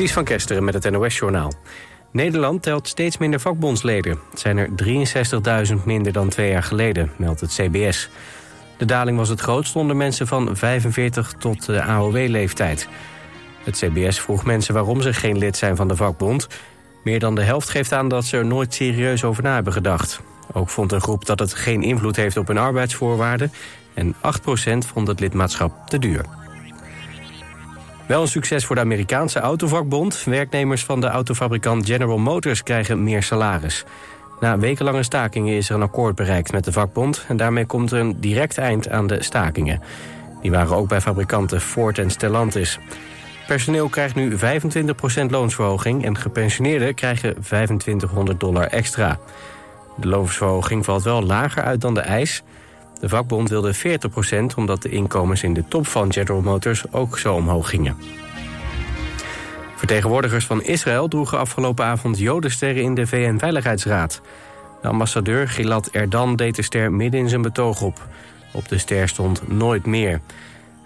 Ties van Kesteren met het NOS-journaal. Nederland telt steeds minder vakbondsleden. Het zijn er 63.000 minder dan twee jaar geleden, meldt het CBS. De daling was het grootst onder mensen van 45 tot de AOW-leeftijd. Het CBS vroeg mensen waarom ze geen lid zijn van de vakbond. Meer dan de helft geeft aan dat ze er nooit serieus over na hebben gedacht. Ook vond een groep dat het geen invloed heeft op hun arbeidsvoorwaarden... en 8% vond het lidmaatschap te duur. Wel een succes voor de Amerikaanse autovakbond. Werknemers van de autofabrikant General Motors krijgen meer salaris. Na wekenlange stakingen is er een akkoord bereikt met de vakbond... en daarmee komt er een direct eind aan de stakingen. Die waren ook bij fabrikanten Ford en Stellantis. Personeel krijgt nu 25% loonsverhoging... en gepensioneerden krijgen 2500 dollar extra. De loonsverhoging valt wel lager uit dan de eis... De vakbond wilde 40% omdat de inkomens in de top van General Motors ook zo omhoog gingen. Vertegenwoordigers van Israël droegen afgelopen avond jodensterren in de VN-veiligheidsraad. De ambassadeur Gilad Erdan deed de ster midden in zijn betoog op. Op de ster stond nooit meer.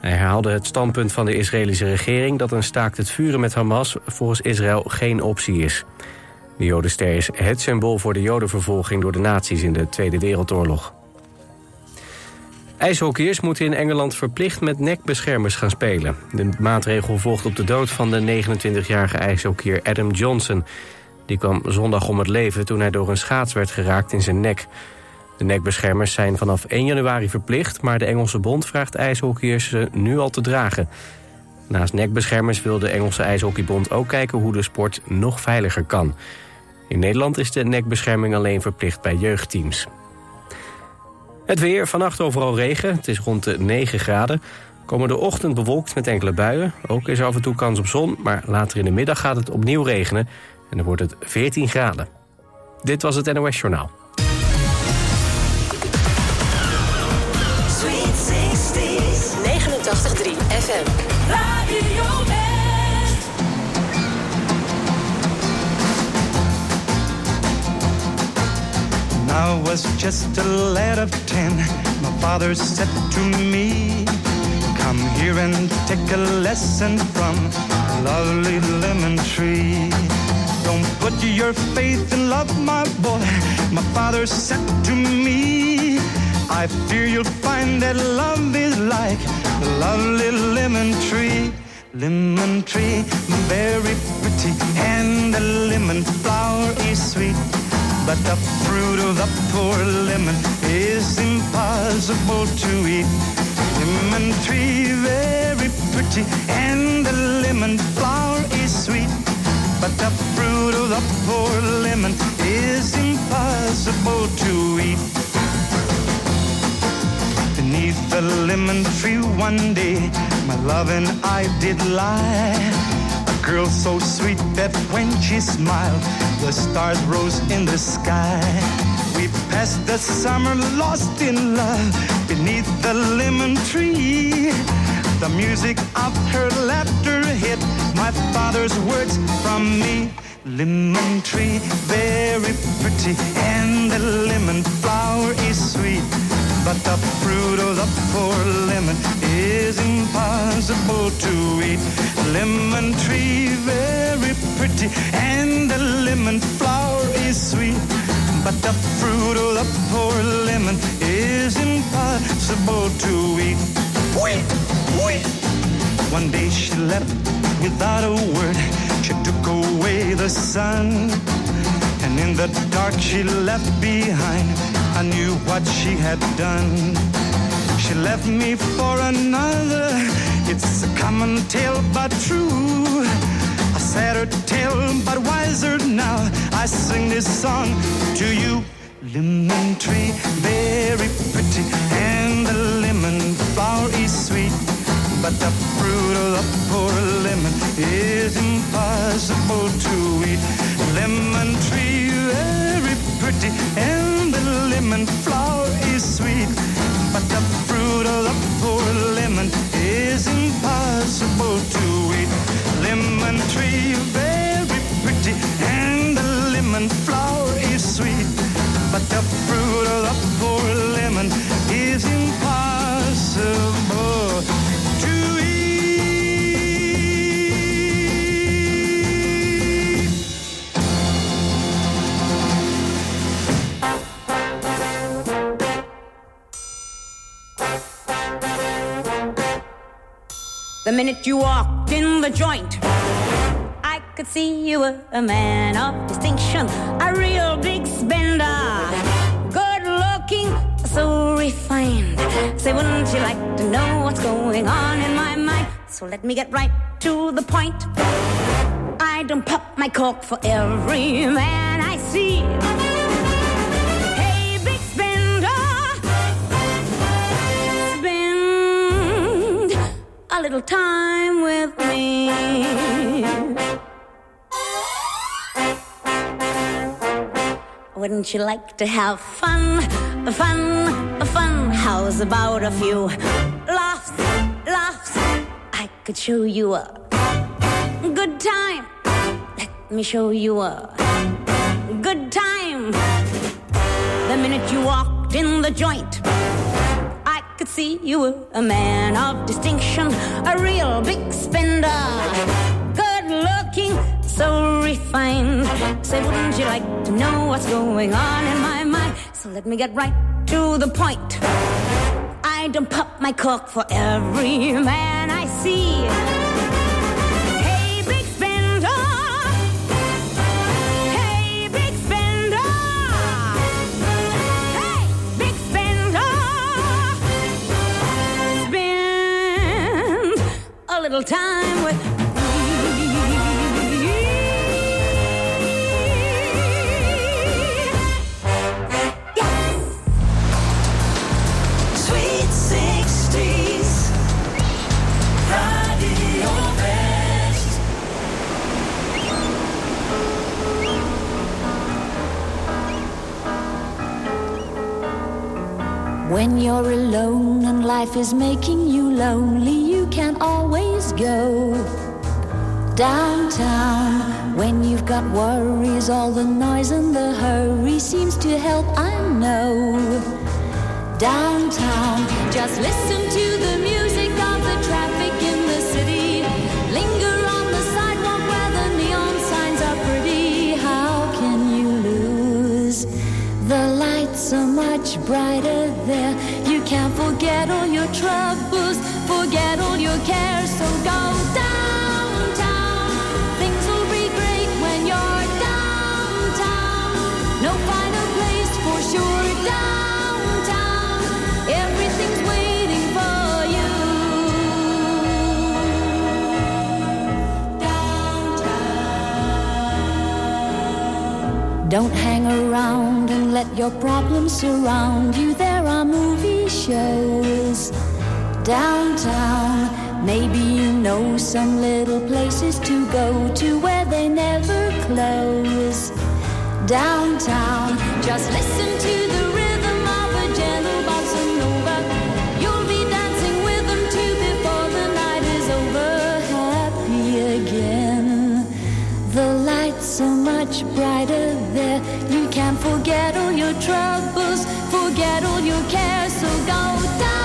Hij herhaalde het standpunt van de Israëlische regering... dat een staakt het vuren met Hamas volgens Israël geen optie is. De jodenster is het symbool voor de jodenvervolging door de nazi's in de Tweede Wereldoorlog. IJshockeyers moeten in Engeland verplicht met nekbeschermers gaan spelen. De maatregel volgt op de dood van de 29-jarige ijshockeyer Adam Johnson. Die kwam zondag om het leven toen hij door een schaats werd geraakt in zijn nek. De nekbeschermers zijn vanaf 1 januari verplicht... maar de Engelse bond vraagt ijshockeyers ze nu al te dragen. Naast nekbeschermers wil de Engelse ijshockeybond ook kijken... hoe de sport nog veiliger kan. In Nederland is de nekbescherming alleen verplicht bij jeugdteams. Het weer, vannacht overal regen. Het is rond de 9 graden. Komen de ochtend bewolkt met enkele buien. Ook is af en toe kans op zon, maar later in de middag gaat het opnieuw regenen. En dan wordt het 14 graden. Dit was het NOS Journaal. Sweet 16, 89.3 FM. I was just a lad of ten. My father said to me, Come here and take a lesson from a lovely lemon tree. Don't put your faith in love, my boy. My father said to me, I fear you'll find that love is like the lovely lemon tree. Lemon tree, very pretty, and the lemon flower is sweet. But the fruit of the poor lemon is impossible to eat. Lemon tree, very pretty, and the lemon flower is sweet. But the fruit of the poor lemon is impossible to eat. Beneath the lemon tree one day, my love and I did lie girl so sweet that when she smiled, the stars rose in the sky. We passed the summer lost in love beneath the lemon tree. The music of her laughter hit my father's words from me. Lemon tree, very pretty, and the lemon flower is sweet. But the fruit of the poor lemon is impossible to eat. Lemon tree, very pretty, and the lemon flower is sweet. But the fruit of the poor lemon is impossible to eat. Wait, wait. One day she left without a word. She took away the sun. And in the dark she left behind I knew what she had done. She left me for another. It's a common tale, but true. A sadder tale, but wiser now. I sing this song to you. Lemon tree, very pretty, and the lemon flower is sweet. But the fruit of the poor lemon is impossible to eat. Lemon tree, pretty, and the lemon flower is sweet, but the fruit of the poor lemon is impossible to eat. Lemon tree, minute you walked in the joint, I could see you were a man of distinction, a real big spender. Good looking, so refined. Say, wouldn't you like to know what's going on in my mind? So let me get right to the point. I don't pop my cork for every man I see. Little time with me. Wouldn't you like to have fun, fun, fun? How's about a few laughs, laughs? I could show you a good time. Let me show you a good time. The minute you walked in the joint, see you were a man of distinction, a real big spender. Good looking, so refined. Say, wouldn't you like to know what's going on in my mind? So let me get right to the point. I don't pop my cork for every man I see. Little time with Sweet 60s. Radio West. When you're alone and life is making you lonely, can always go downtown. When you've got worries, all the noise and the hurry seems to help, I know. Downtown, just listen to the music of the traffic in the city. Linger on the sidewalk where the neon signs are pretty. How can you lose? The lights are much brighter forget all your troubles, forget all your cares. So go downtown. Things will be great when you're downtown. No finer place for sure. Downtown, everything's waiting for you. Downtown. Don't hang around and let your problems surround you. Shows downtown. Maybe you know some little places to go to where they never close. Downtown, just listen to the rhythm of a gentle bossa nova. You'll be dancing with them too before the night is over. Happy again. The lights are much brighter there. You can forget all your troubles, forget all your cares. So go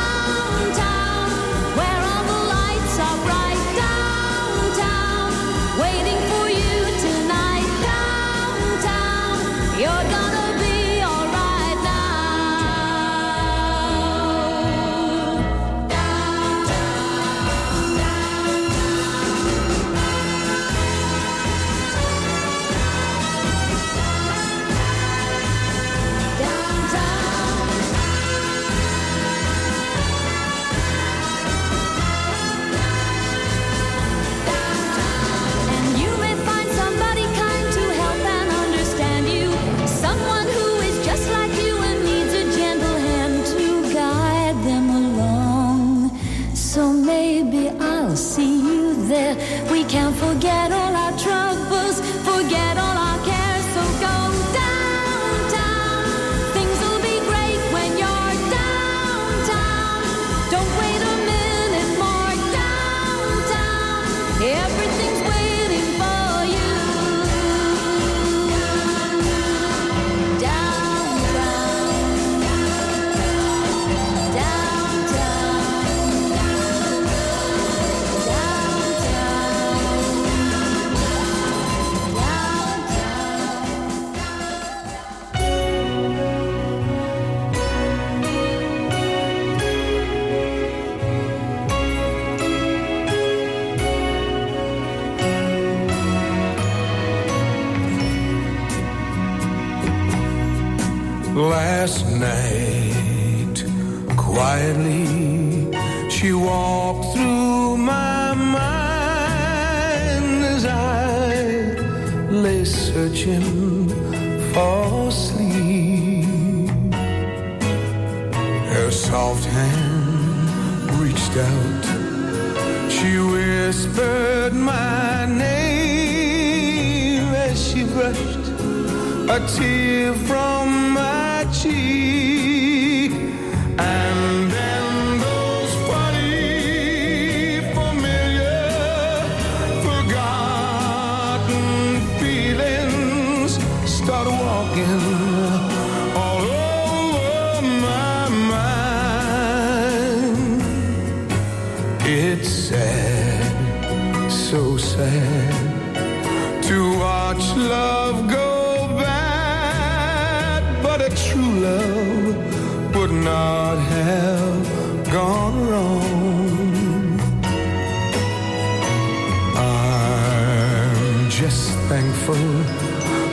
would not have gone wrong. I'm just thankful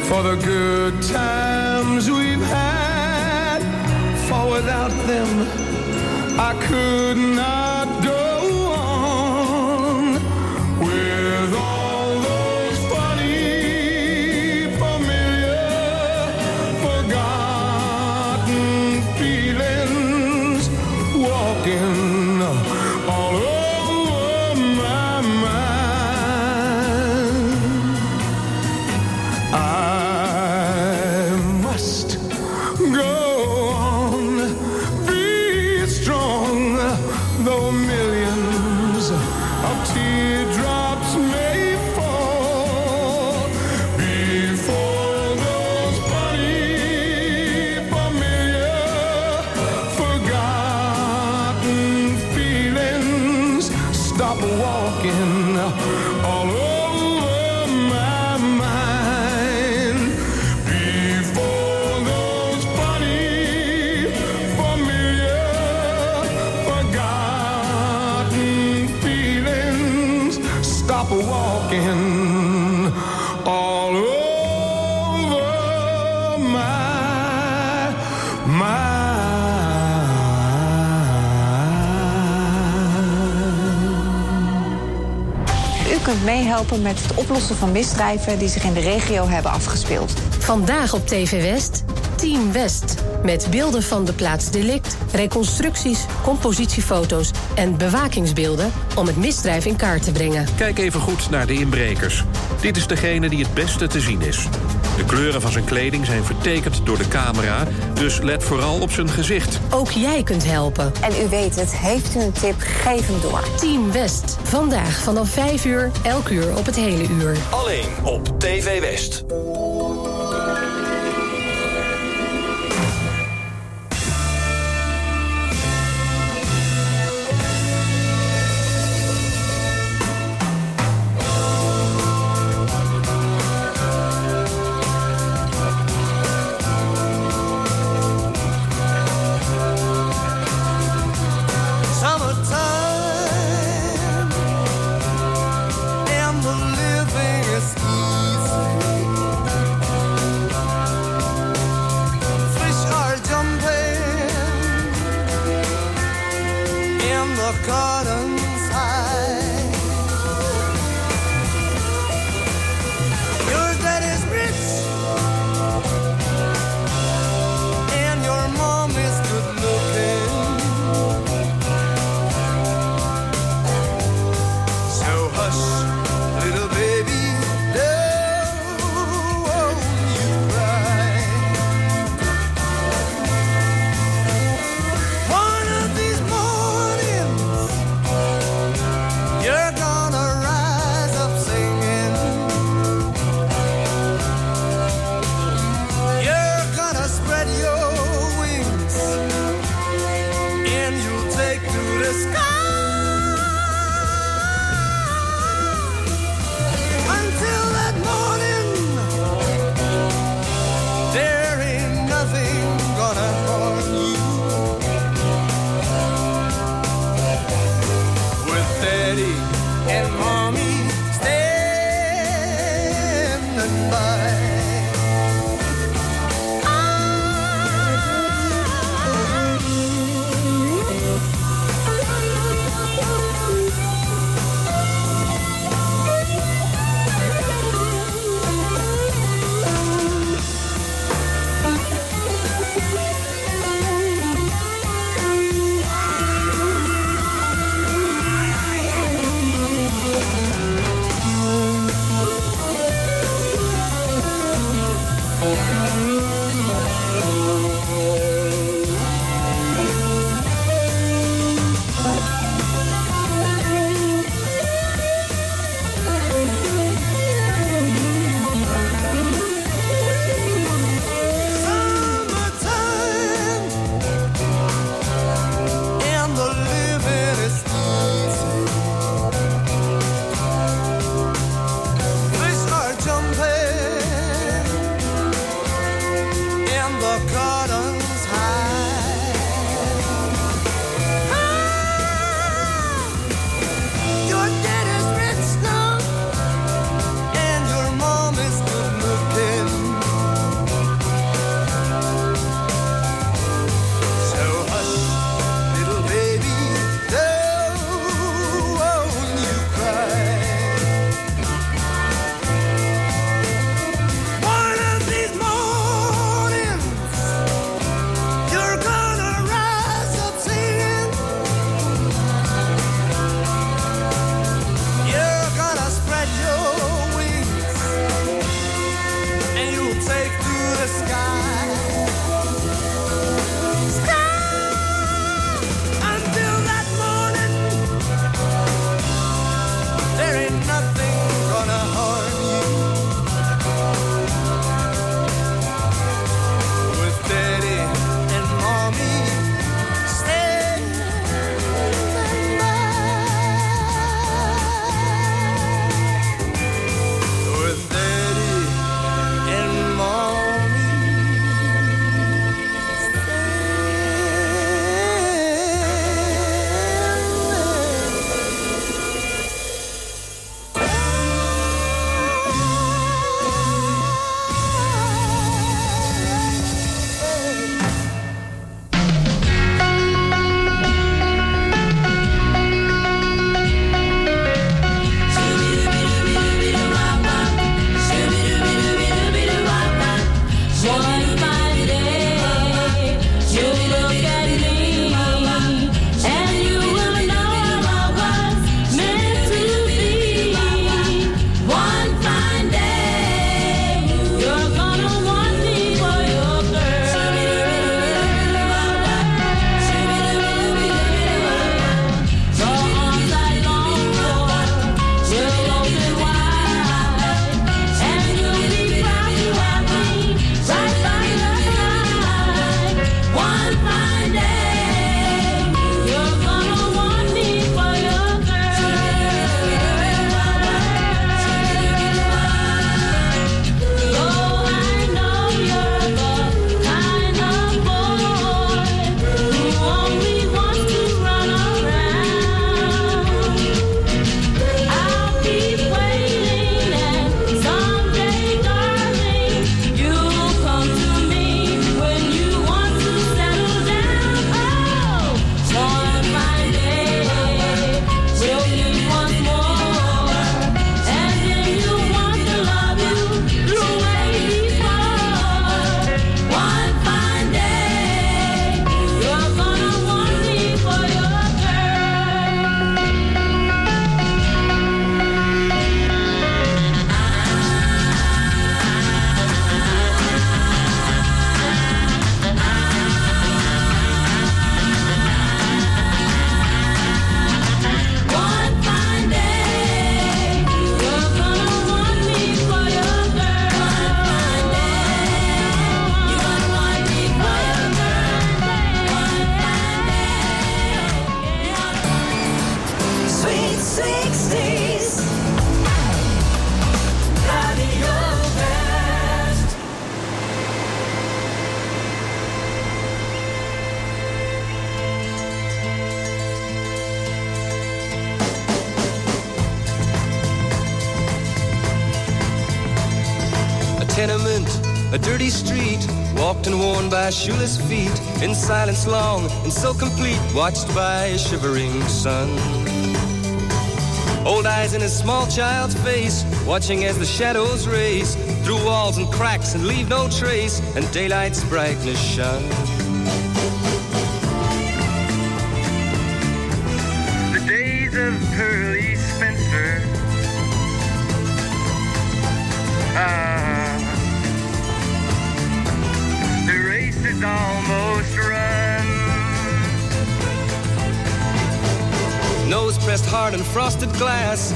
for the good times we've had, for without them I could not meehelpen met het oplossen van misdrijven die zich in de regio hebben afgespeeld. Vandaag op TV West, Team West. Met beelden van de plaats delict, reconstructies, compositiefoto's en bewakingsbeelden om het misdrijf in kaart te brengen. Kijk even goed naar de inbrekers. Dit is degene die het beste te zien is. De kleuren van zijn kleding zijn vertekend door de camera, dus let vooral op zijn gezicht. Ook jij kunt helpen. En u weet het, heeft u een tip, geef hem door. Team West. Vandaag vanaf 5 uur, elk uur op het hele uur. Alleen op TV West. So complete, watched by a shivering sun. Old eyes in a small child's face, watching as the shadows race through walls and cracks and leave no trace, and daylight's brightness shone. Hard on frosted glass,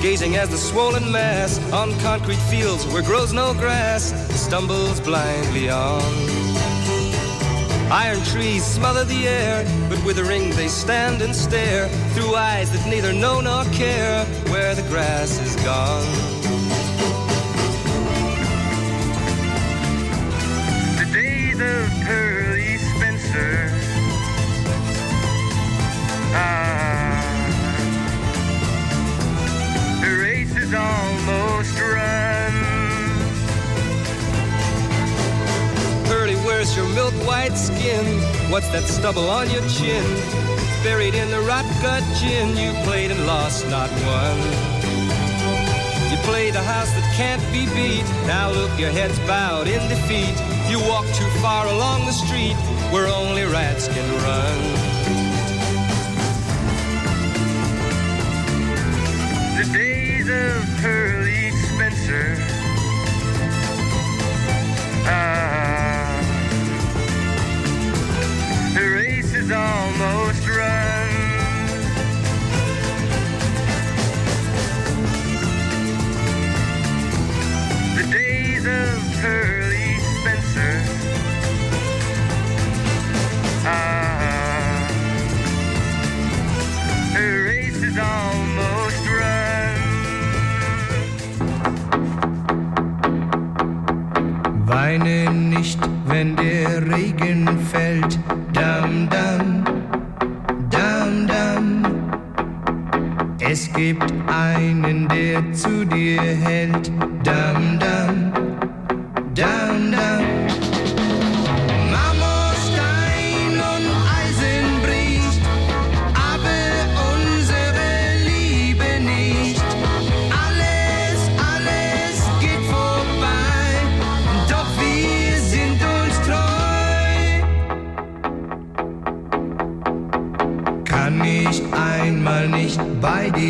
gazing as the swollen mass on concrete fields where grows no grass stumbles blindly on. Iron trees smother the air, but withering they stand and stare through eyes that neither know nor care where the grass is gone. The days of almost run. Pearly, where's your milk white skin? What's that stubble on your chin? Buried in the rot gut gin, you played and lost, not won. You play the house that can't be beat. Now look, your head's bowed in defeat. You walk too far along the street where only rats can run. Spencer. Ah, the race is almost Weine nicht, wenn der Regen fällt. Dam, dam, dam, dam. Es gibt einen, der zu dir hält. Dam, dam,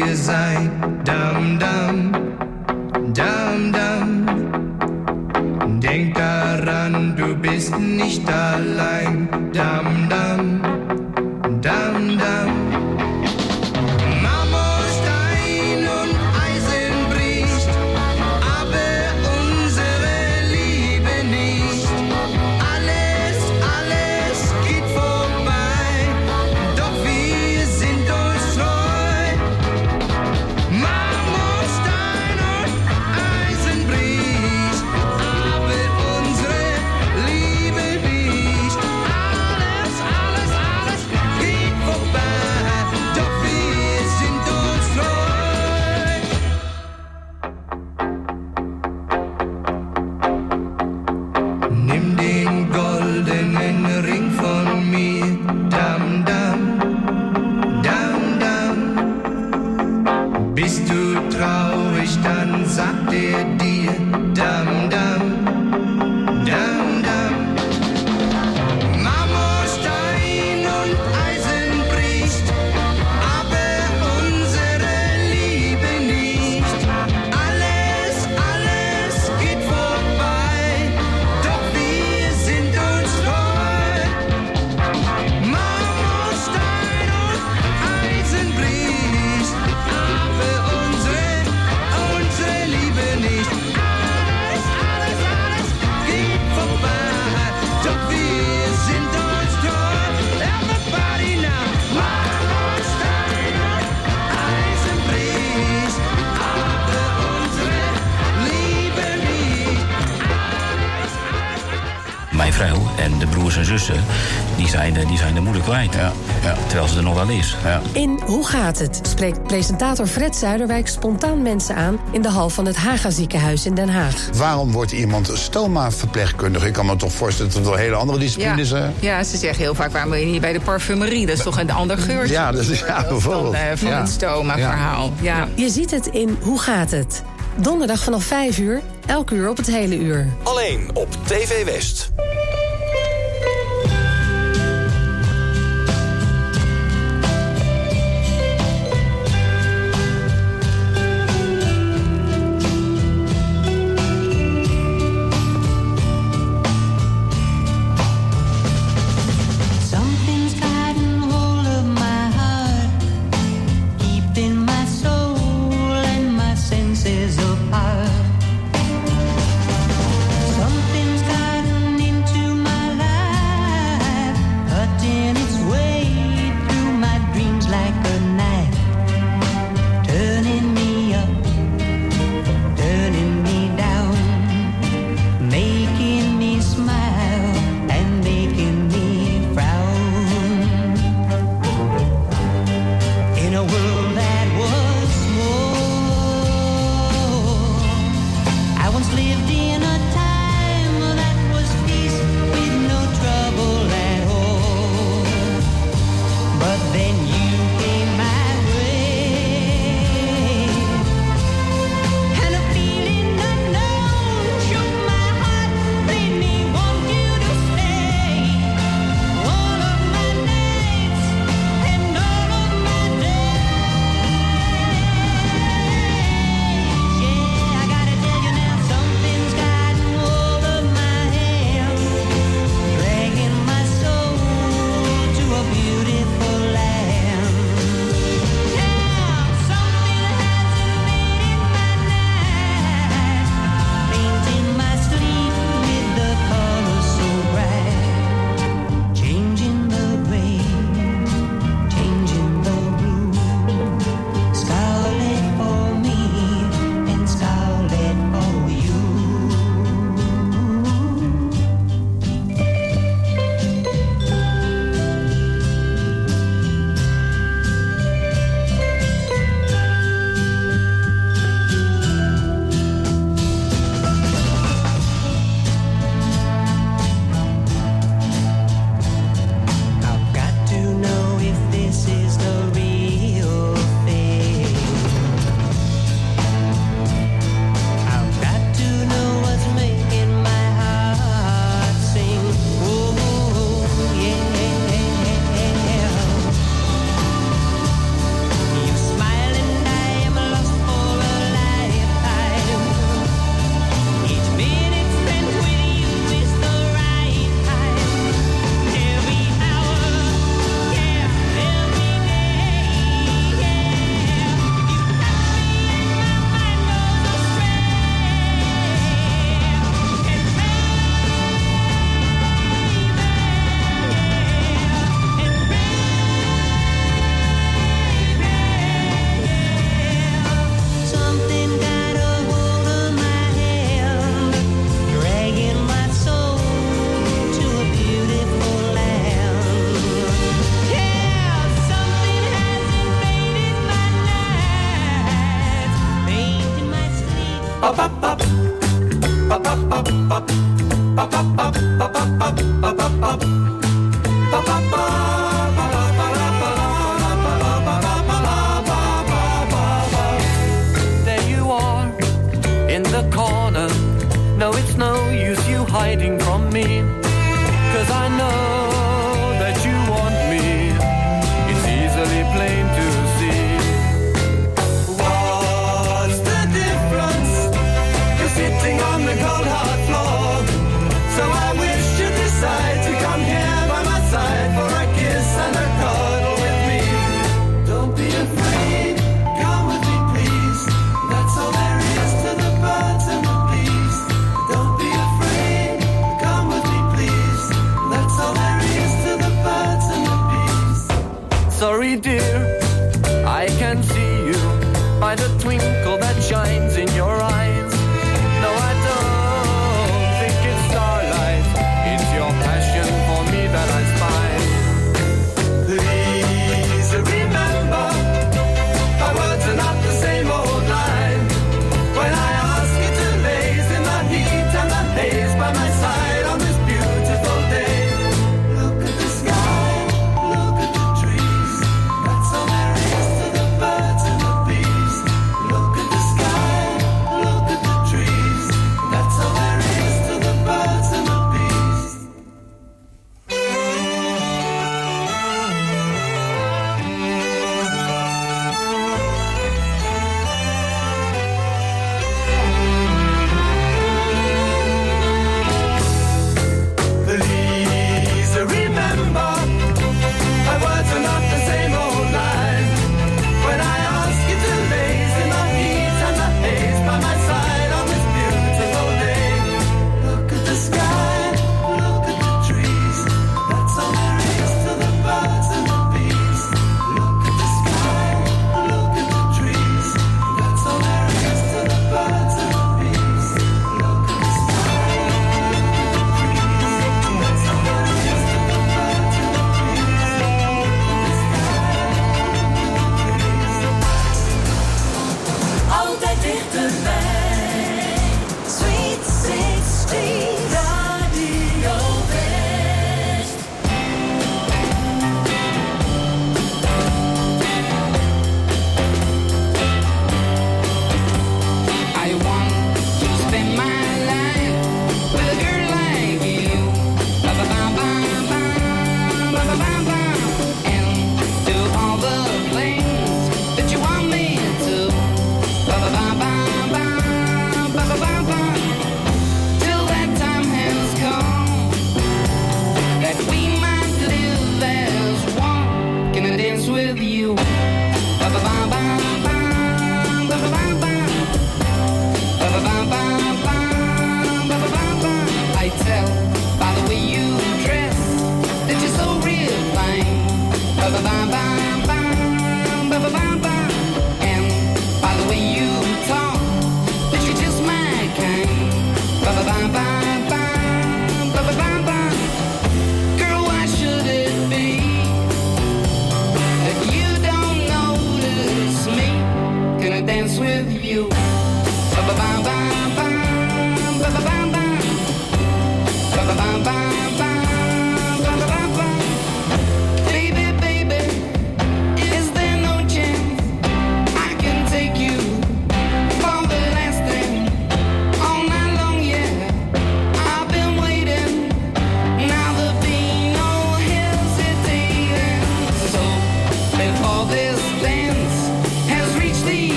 bei dir sein, dam, kwijt. Ja. Terwijl ze er nog wel is. Ja. In Hoe gaat het? spreekt presentator Fred Zuiderwijk spontaan mensen aan in de hal van het Haga ziekenhuis in Den Haag. Waarom wordt iemand stoma-verpleegkundige? Ik kan me toch voorstellen dat het wel hele andere disciplines zijn. Ja, ze zeggen heel vaak: waarom ben je niet bij de parfumerie? Dat is toch een ander geurtje? Ja, dat is ja, eh, bijvoorbeeld. Van het stoma-verhaal. Ja. Je ziet het in Hoe gaat het? Donderdag vanaf 5 uur, elk uur op het hele uur. Alleen op TV West.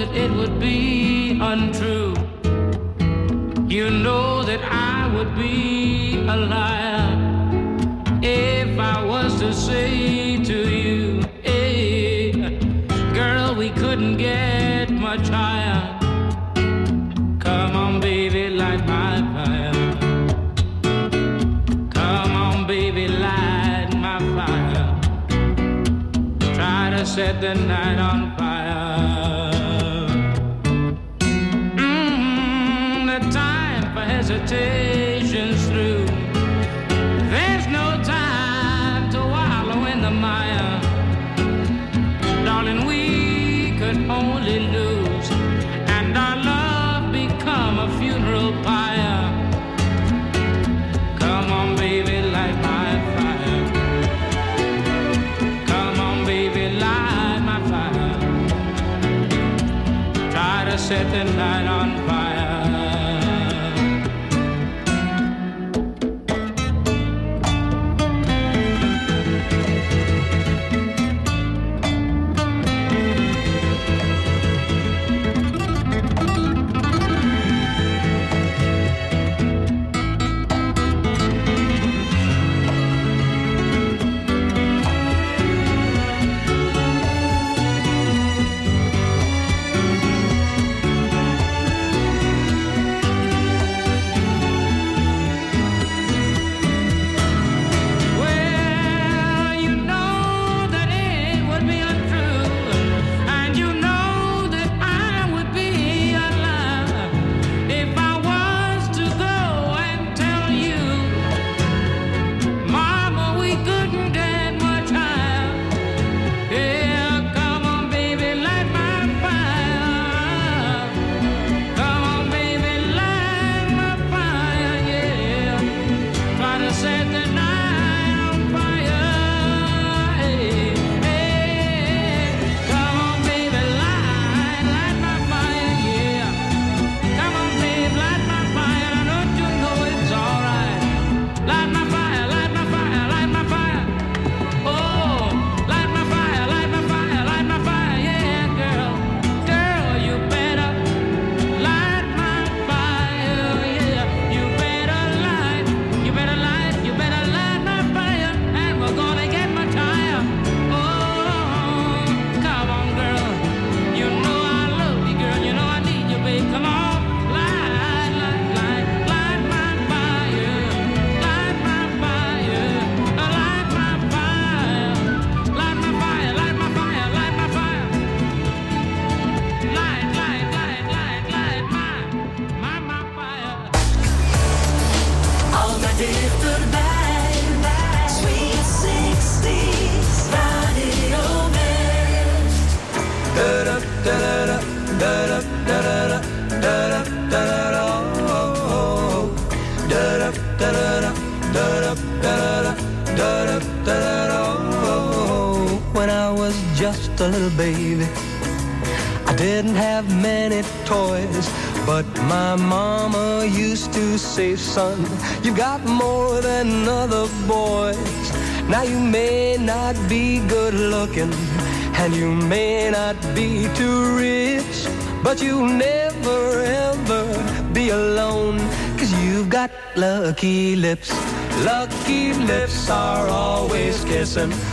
That it would be untrue. You know that I would be a liar if I was to say to you, hey, girl, we couldn't get much higher. Come on, baby, light my fire. Come on, baby, light my fire. Try to set the night on just a little baby, I didn't have many toys, but my mama used to say, son, you've got more than other boys. Now you may not be good looking, and you may not be too rich, but you'll never ever be alone, cause you've got lucky lips. Lucky lips are always kissing,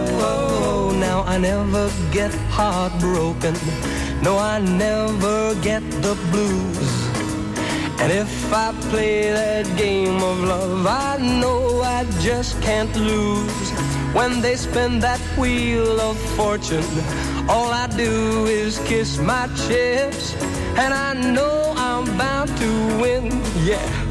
Now I never get heartbroken. No, I never get the blues. And if I play that game of love, I know I just can't lose. When they spin that wheel of fortune, all I do is kiss my chips. And I know I'm bound to win, yeah.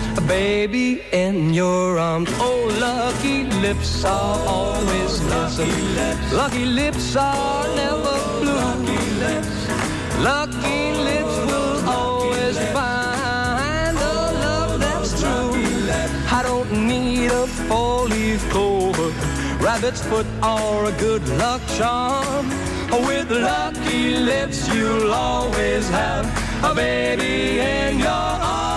a baby in your arms. Oh, lucky lips are always lucky lips. Lucky lips are never blue. Lucky lips. Lucky lips will always find a love that's true. I don't need a four-leaf clover, rabbit's foot, or a good luck charm. With lucky lips, you'll always have a baby in your arms.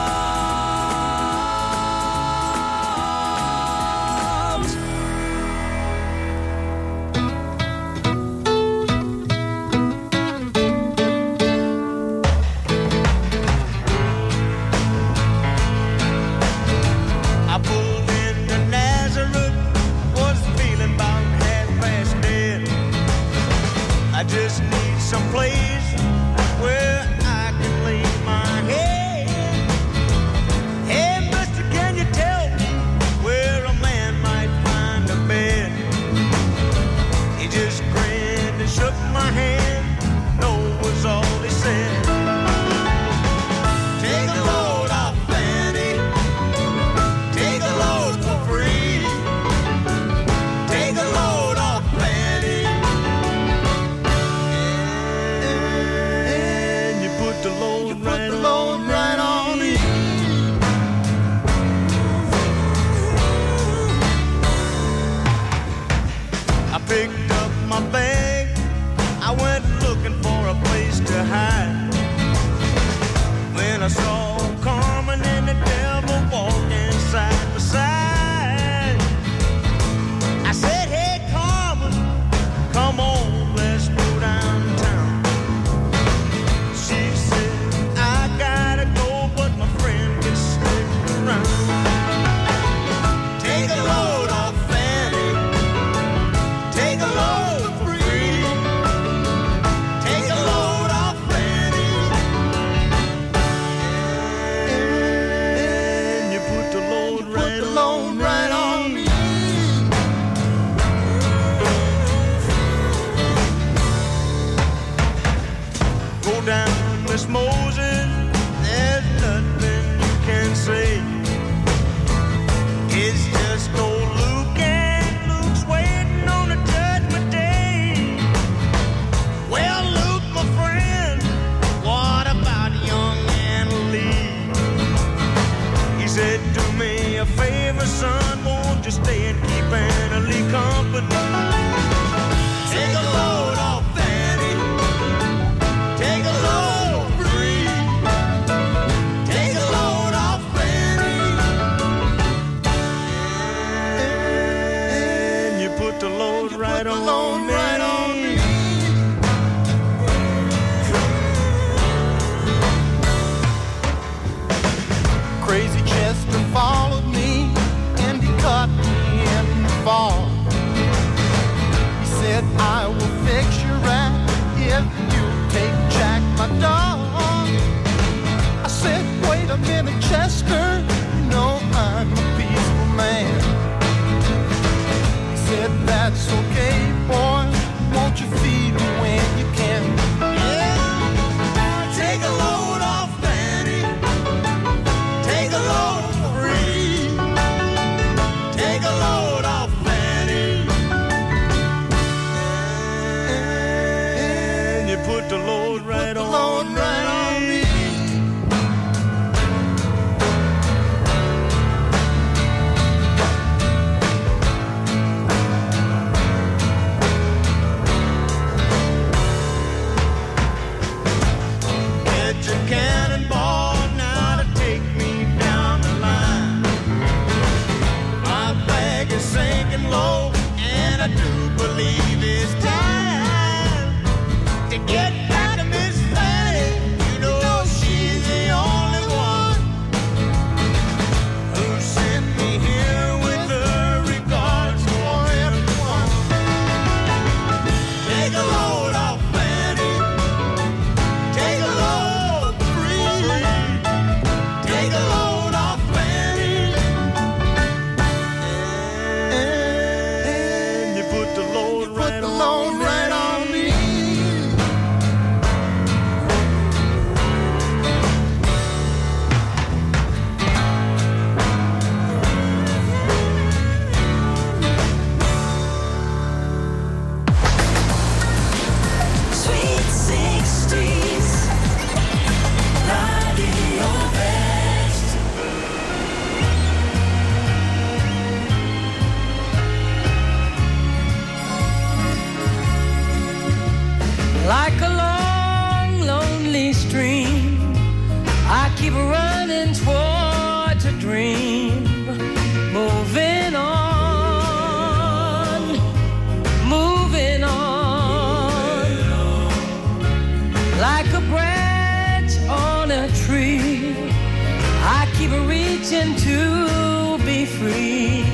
keep reaching to be free,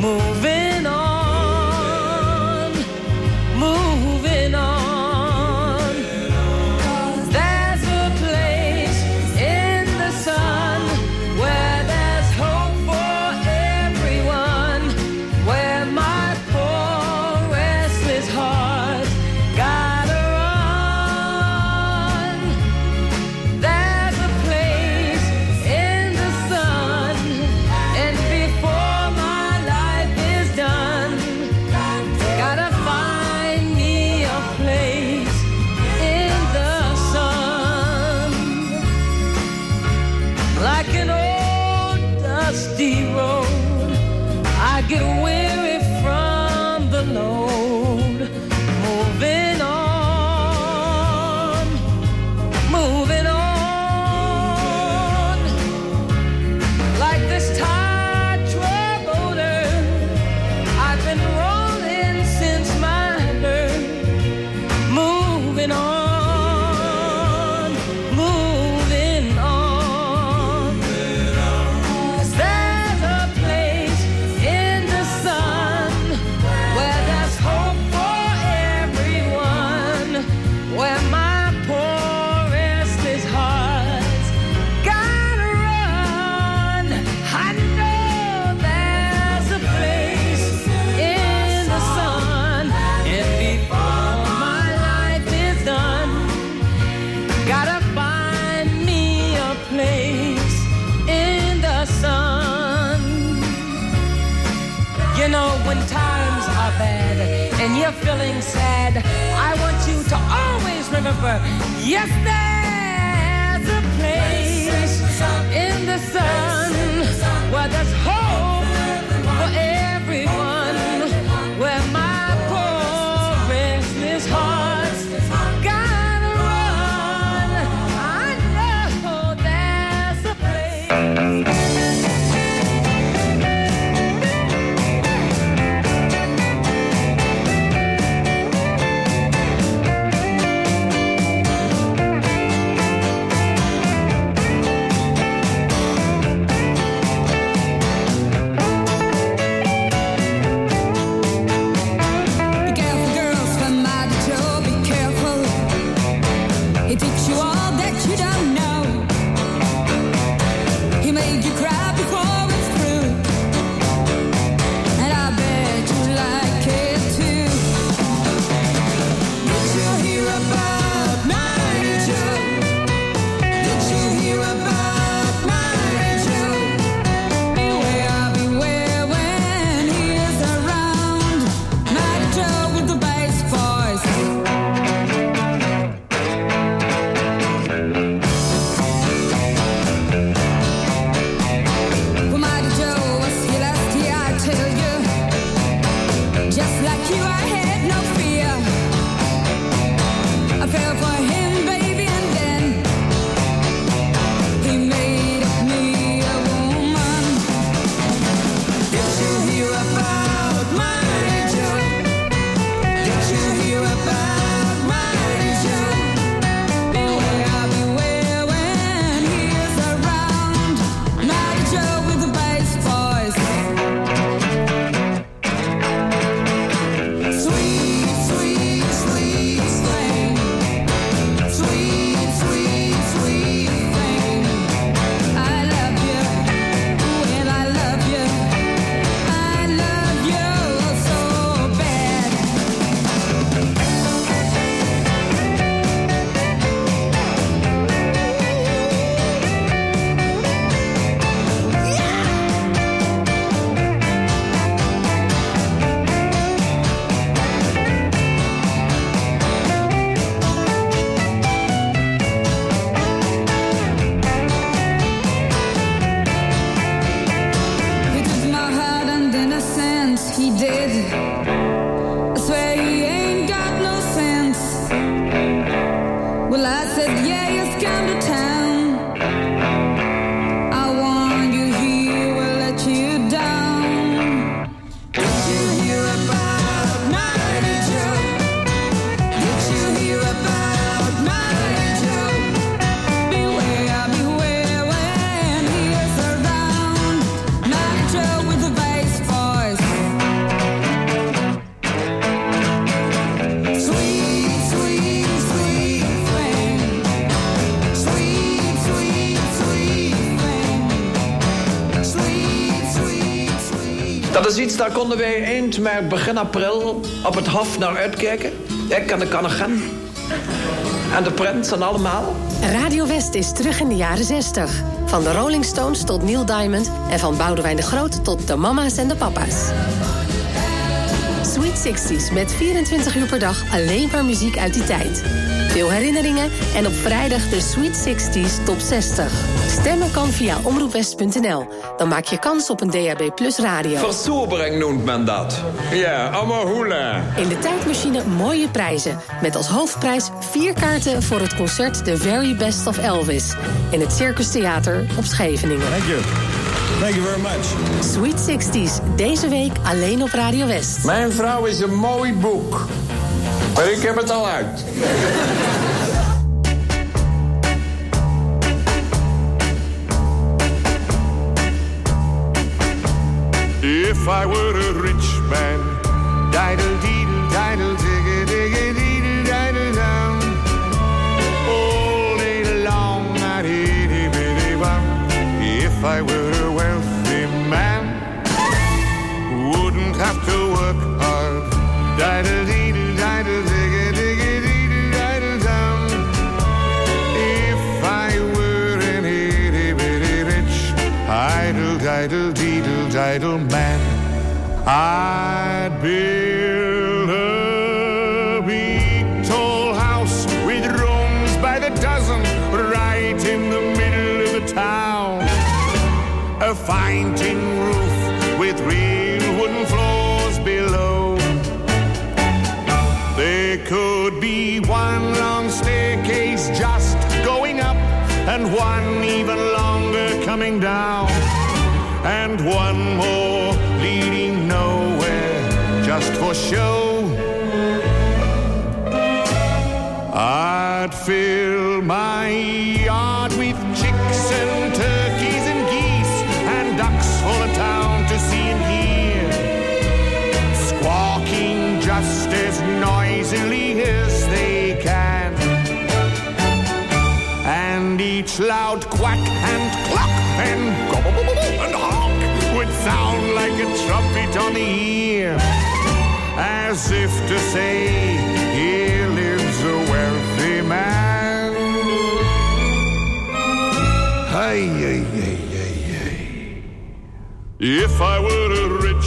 moving. you're feeling sad, I want you to always remember, yes, there's a place in the sun where there's daar konden wij eind mei, begin april op het Hof naar uitkijken. Ik en de Kannegem. En de prins en allemaal. Radio West is terug in de jaren 60. Van de Rolling Stones tot Neil Diamond en van Boudewijn de Groot tot de mama's en de papa's. Sweet 60s met 24 uur per dag alleen maar muziek uit die tijd. Veel herinneringen en op vrijdag de Sweet 60s top 60. Stemmen kan via omroepwest.nl. Dan maak je kans op een DAB Plus radio. Versobering noemt men dat. Ja, allemaal hoela. In de tijdmachine mooie prijzen. Met als hoofdprijs vier kaarten voor het concert The Very Best of Elvis. In het Circus Theater op Scheveningen. Thank you. Thank you very much. Sweet 60s, deze week alleen op Radio West. Mijn vrouw is een mooi boek. Maar ik heb het al uit. If I were a rich man, diddle deedle, diddle diggy diggy deedle diddle down. All day long I'd itty bitty bum. If I were If I were an itty rich, idle man, I'd build a big tall house with rooms by the dozen right in the middle of the town. A fine even longer coming down, and one more leading nowhere just for show. I'd fill my quack and cluck and gobble and honk would sound like a trumpet on the ear, as if to say, Here lives a wealthy man. Hey, hey, hey, hey, hey. If I were a rich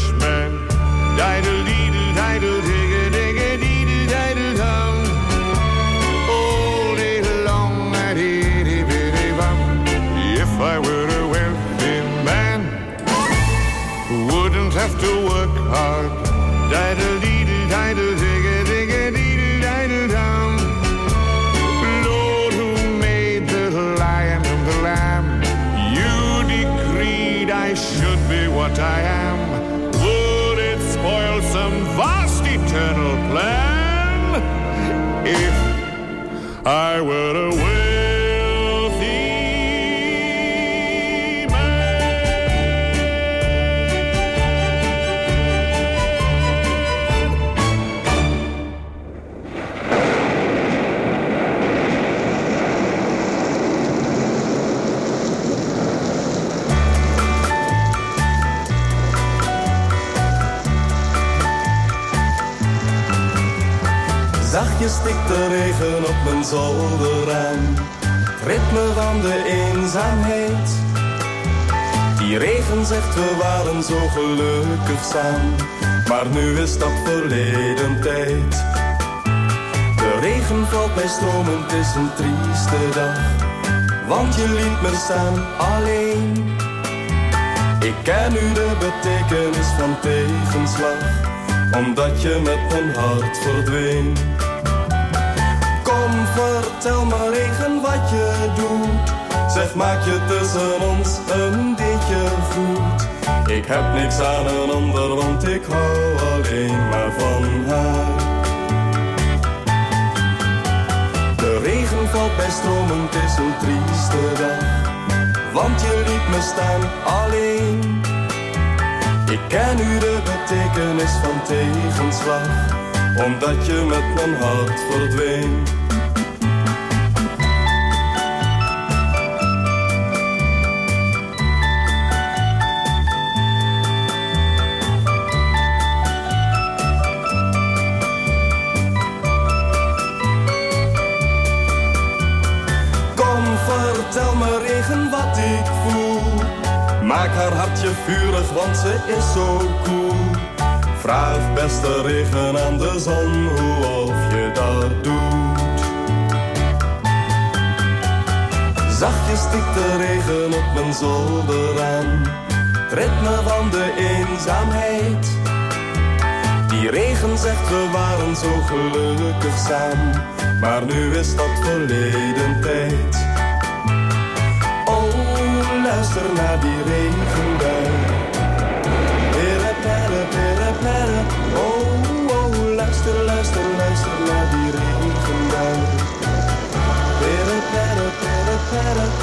I were a de regen op mijn zolderraam. Het ritme van de eenzaamheid. Die regen zegt we waren zo gelukkig samen. Maar nu is dat verleden tijd. De regen valt bij stromen, het is een trieste dag. Want je liet me staan alleen. Ik ken nu de betekenis van tegenslag omdat je met mijn hart verdween. Kom, vertel me regen wat je doet. Zeg, maak je tussen ons een beetje goed. Ik heb niks aan een ander, want ik hou alleen maar van haar. De regen valt bij stromen, het is een trieste dag. Want je liet me staan alleen. Ik ken nu de betekenis van tegenslag, omdat je met mijn hart verdween. Haar hartje vurig, want ze is zo cool. Vraag beste regen aan de zon hoe of je dat doet. Zachtjes stikt de regen op mijn zolder aan. Trekt me van de eenzaamheid. Die regen zegt we waren zo gelukkig samen. Maar nu is dat verleden tijd. Luister naar die regenbui. Pere, pere, pere, pere. Oh, oh, luister, luister, luister naar die regenbui. Pere, pere, pere, pere.